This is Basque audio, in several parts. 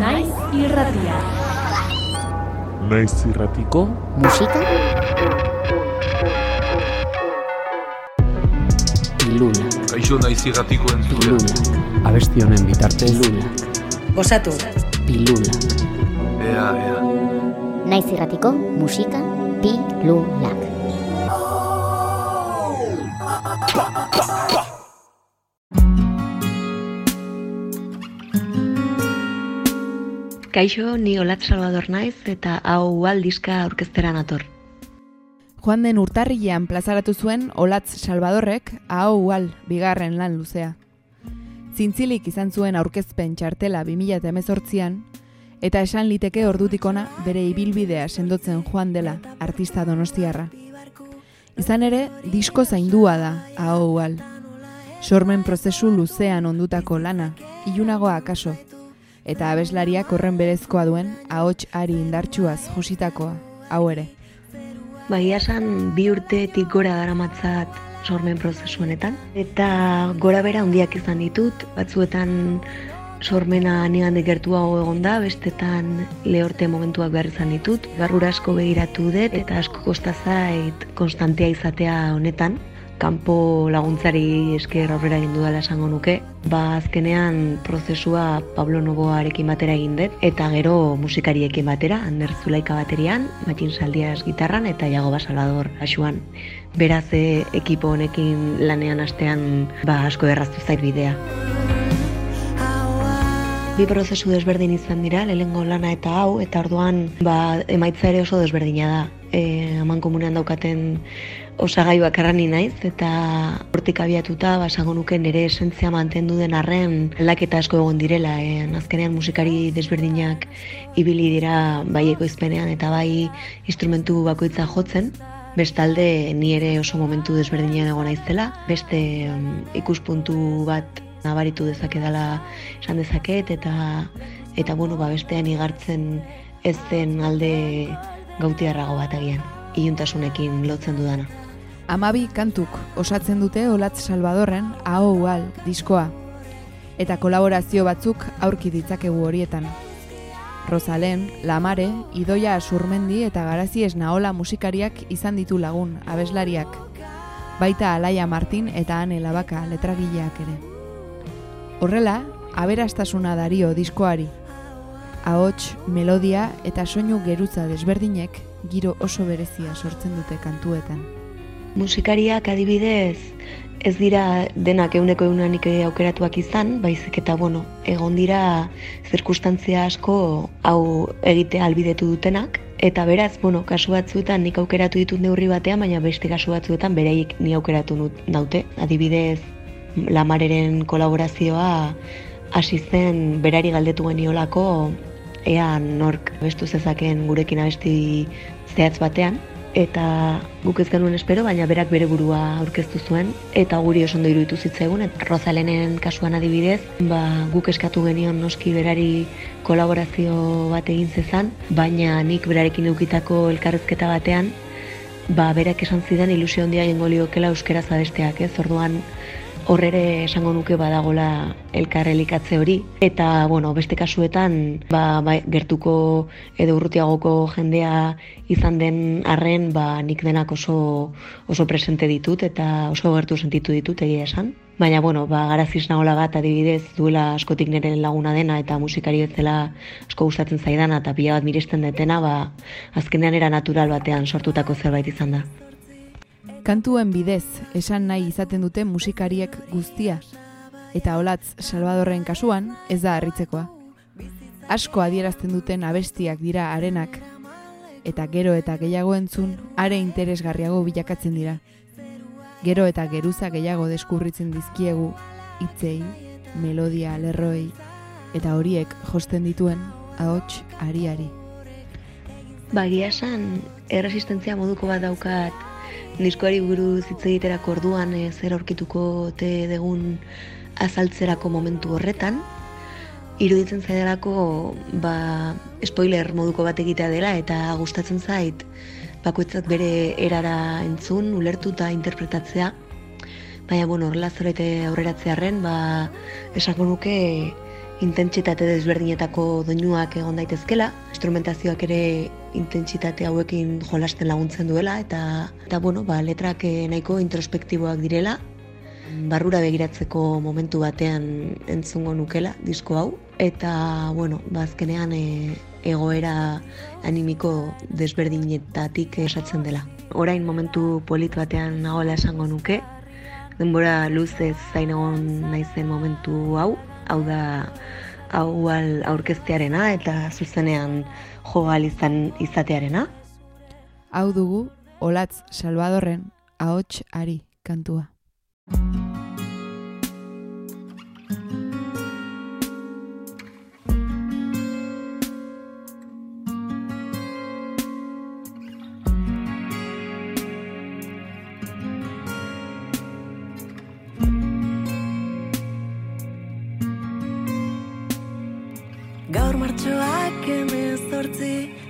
Naiz irratia. Naiz irratiko musika Pilula, Kaixo naiz irratiko entzule. pilula, abesti honen bitartez pilula, Osatu, pilula. Ea, ea. Naiz irratiko musika pilulak. Kaixo, ni Olat Salvador naiz eta hau aldiska aurkeztera nator. Joan den urtarrilean plazaratu zuen Olatz Salvadorrek ahau ual bigarren lan luzea. Zintzilik izan zuen aurkezpen txartela 2018an eta esan liteke ordutikona bere ibilbidea sendotzen joan dela artista donostiarra. Izan ere, disko zaindua da ahau ual. Sormen prozesu luzean ondutako lana, ilunagoa akaso, eta abeslariak horren berezkoa duen ahots ari indartsuaz jositakoa, hau ere. Bagia esan bi urtetik gora daramatzat sormen prozesu honetan. Eta gora bera handiak izan ditut, batzuetan sormena nigan gertuago egon da, bestetan lehorte momentuak behar izan ditut. Garrura asko begiratu dut eta asko kosta zait konstantea izatea honetan. Kanpo laguntzari esker aurrera egin dudala esango nuke. Ba azkenean prozesua Pablo Novoarekin batera egin dut eta gero musikariekin batera, Ander Zulaika baterian, Matxin Saldias gitarran eta Iago Salvador asuan. Beraz e, ekipo honekin lanean astean ba asko erraztu zait bidea. Bi prozesu desberdin izan dira, lehengo lana eta hau, eta orduan ba, emaitza ere oso desberdina da. E, aman komunean daukaten osagai bakarrani naiz, eta hortik abiatuta, ba, esango nuke nire esentzia mantendu den arren aldaketa asko egon direla. E, azkenean musikari desberdinak ibili dira bai ekoizpenean eta bai instrumentu bakoitza jotzen, Bestalde, ni ere oso momentu desberdinean egon naizela, beste um, ikuspuntu bat nabaritu dezakedala esan dezaket eta eta bueno, ba bestean igartzen ez zen alde gautiarrago bat agian, iluntasunekin lotzen dudana. Amabi kantuk osatzen dute Olatz Salvadorren aho ual diskoa. Eta kolaborazio batzuk aurki ditzakegu horietan. Rosalen, Lamare, Idoia Asurmendi eta Garazi Esnaola musikariak izan ditu lagun, abeslariak. Baita Alaia Martin eta Ane Labaka letragileak ere. Horrela, aberastasuna dario diskoari. Ahots, melodia eta soinu geruza desberdinek giro oso berezia sortzen dute kantuetan. Musikariak adibidez ez dira denak euneko eunanik aukeratuak izan, baizik eta bueno, egon dira zirkustantzia asko hau egitea albidetu dutenak, eta beraz, bueno, kasu batzuetan nik aukeratu ditut neurri batean, baina beste kasu batzuetan bereik ni aukeratu nut naute. Adibidez, Lamareren kolaborazioa hasi zen berari galdetu geniolako ea nork bestu zezaken gurekin abesti zehatz batean eta guk ez genuen espero, baina berak bere burua aurkeztu zuen, eta guri oso ondo iruditu zitzaigun, eta Rosalenen kasuan adibidez, ba, guk eskatu genion noski berari kolaborazio bat egin zezan, baina nik berarekin eukitako elkarrezketa batean, ba, berak esan zidan ilusio handia egingo liokela euskeraz abesteak, ez? Orduan, horrere esango nuke badagola elkarrelikatze hori eta bueno, beste kasuetan ba, ba, gertuko edo urrutiagoko jendea izan den arren ba, nik denak oso oso presente ditut eta oso gertu sentitu ditut egia esan Baina, bueno, ba, garaziz nagola bat adibidez duela askotik nire laguna dena eta musikari bezala asko gustatzen zaidana eta pila bat miresten detena, ba, azkenean era natural batean sortutako zerbait izan da. Kantuen bidez esan nahi izaten dute musikariek guztia, eta Olatz Salvadorren kasuan ez da harritzekoa. Asko adierazten duten abestiak dira arenak, eta gero eta gehiago entzun are interesgarriago bilakatzen dira. Gero eta geruza gehiago deskurritzen dizkiegu hitzei, melodia lerroei, eta horiek josten dituen ahots ariari. Bagia esan, erresistentzia moduko bat daukat diskoari buruz hitz egiterako orduan e, zer aurkituko te degun azaltzerako momentu horretan. Iruditzen zaidalako ba, spoiler moduko bat egitea dela eta gustatzen zait bakoitzak bere erara entzun, ulertu eta interpretatzea. Baina, bueno, horrela zorete aurreratzearen, ba, esango nuke intentsitate desberdinetako doinuak egon daitezkela, instrumentazioak ere intentsitate hauekin jolasten laguntzen duela, eta, eta bueno, ba, letrak eh, nahiko introspektiboak direla, barrura begiratzeko momentu batean entzungo nukela disko hau, eta, bueno, ba, e, egoera animiko desberdinetatik esatzen dela. Orain momentu polit batean nagoela esango nuke, denbora luzez zain egon naizen momentu hau, hau da hau al aurkeztearena eta zuzenean jo izan izatearena. Hau dugu Olatz Salvadorren ahots ari kantua.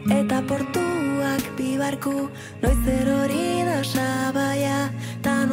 Eta portuak bibarku noiz erori da sabaia ta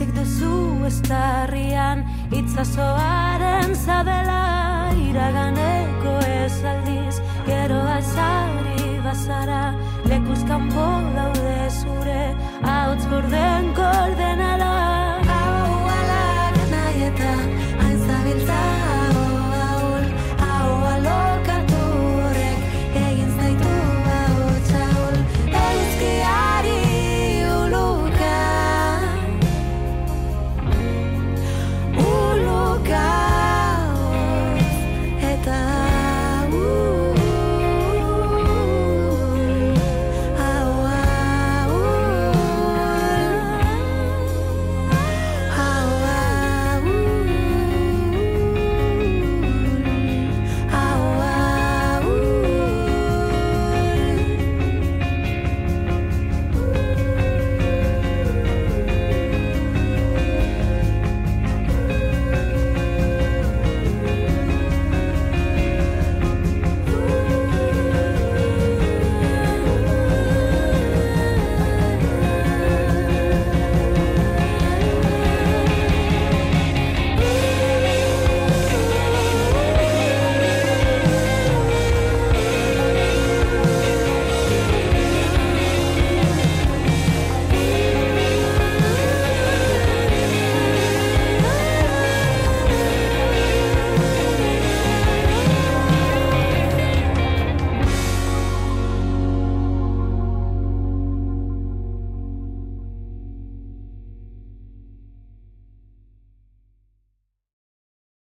Bestik duzu estarrian Itzazoaren zabela Iraganeko ez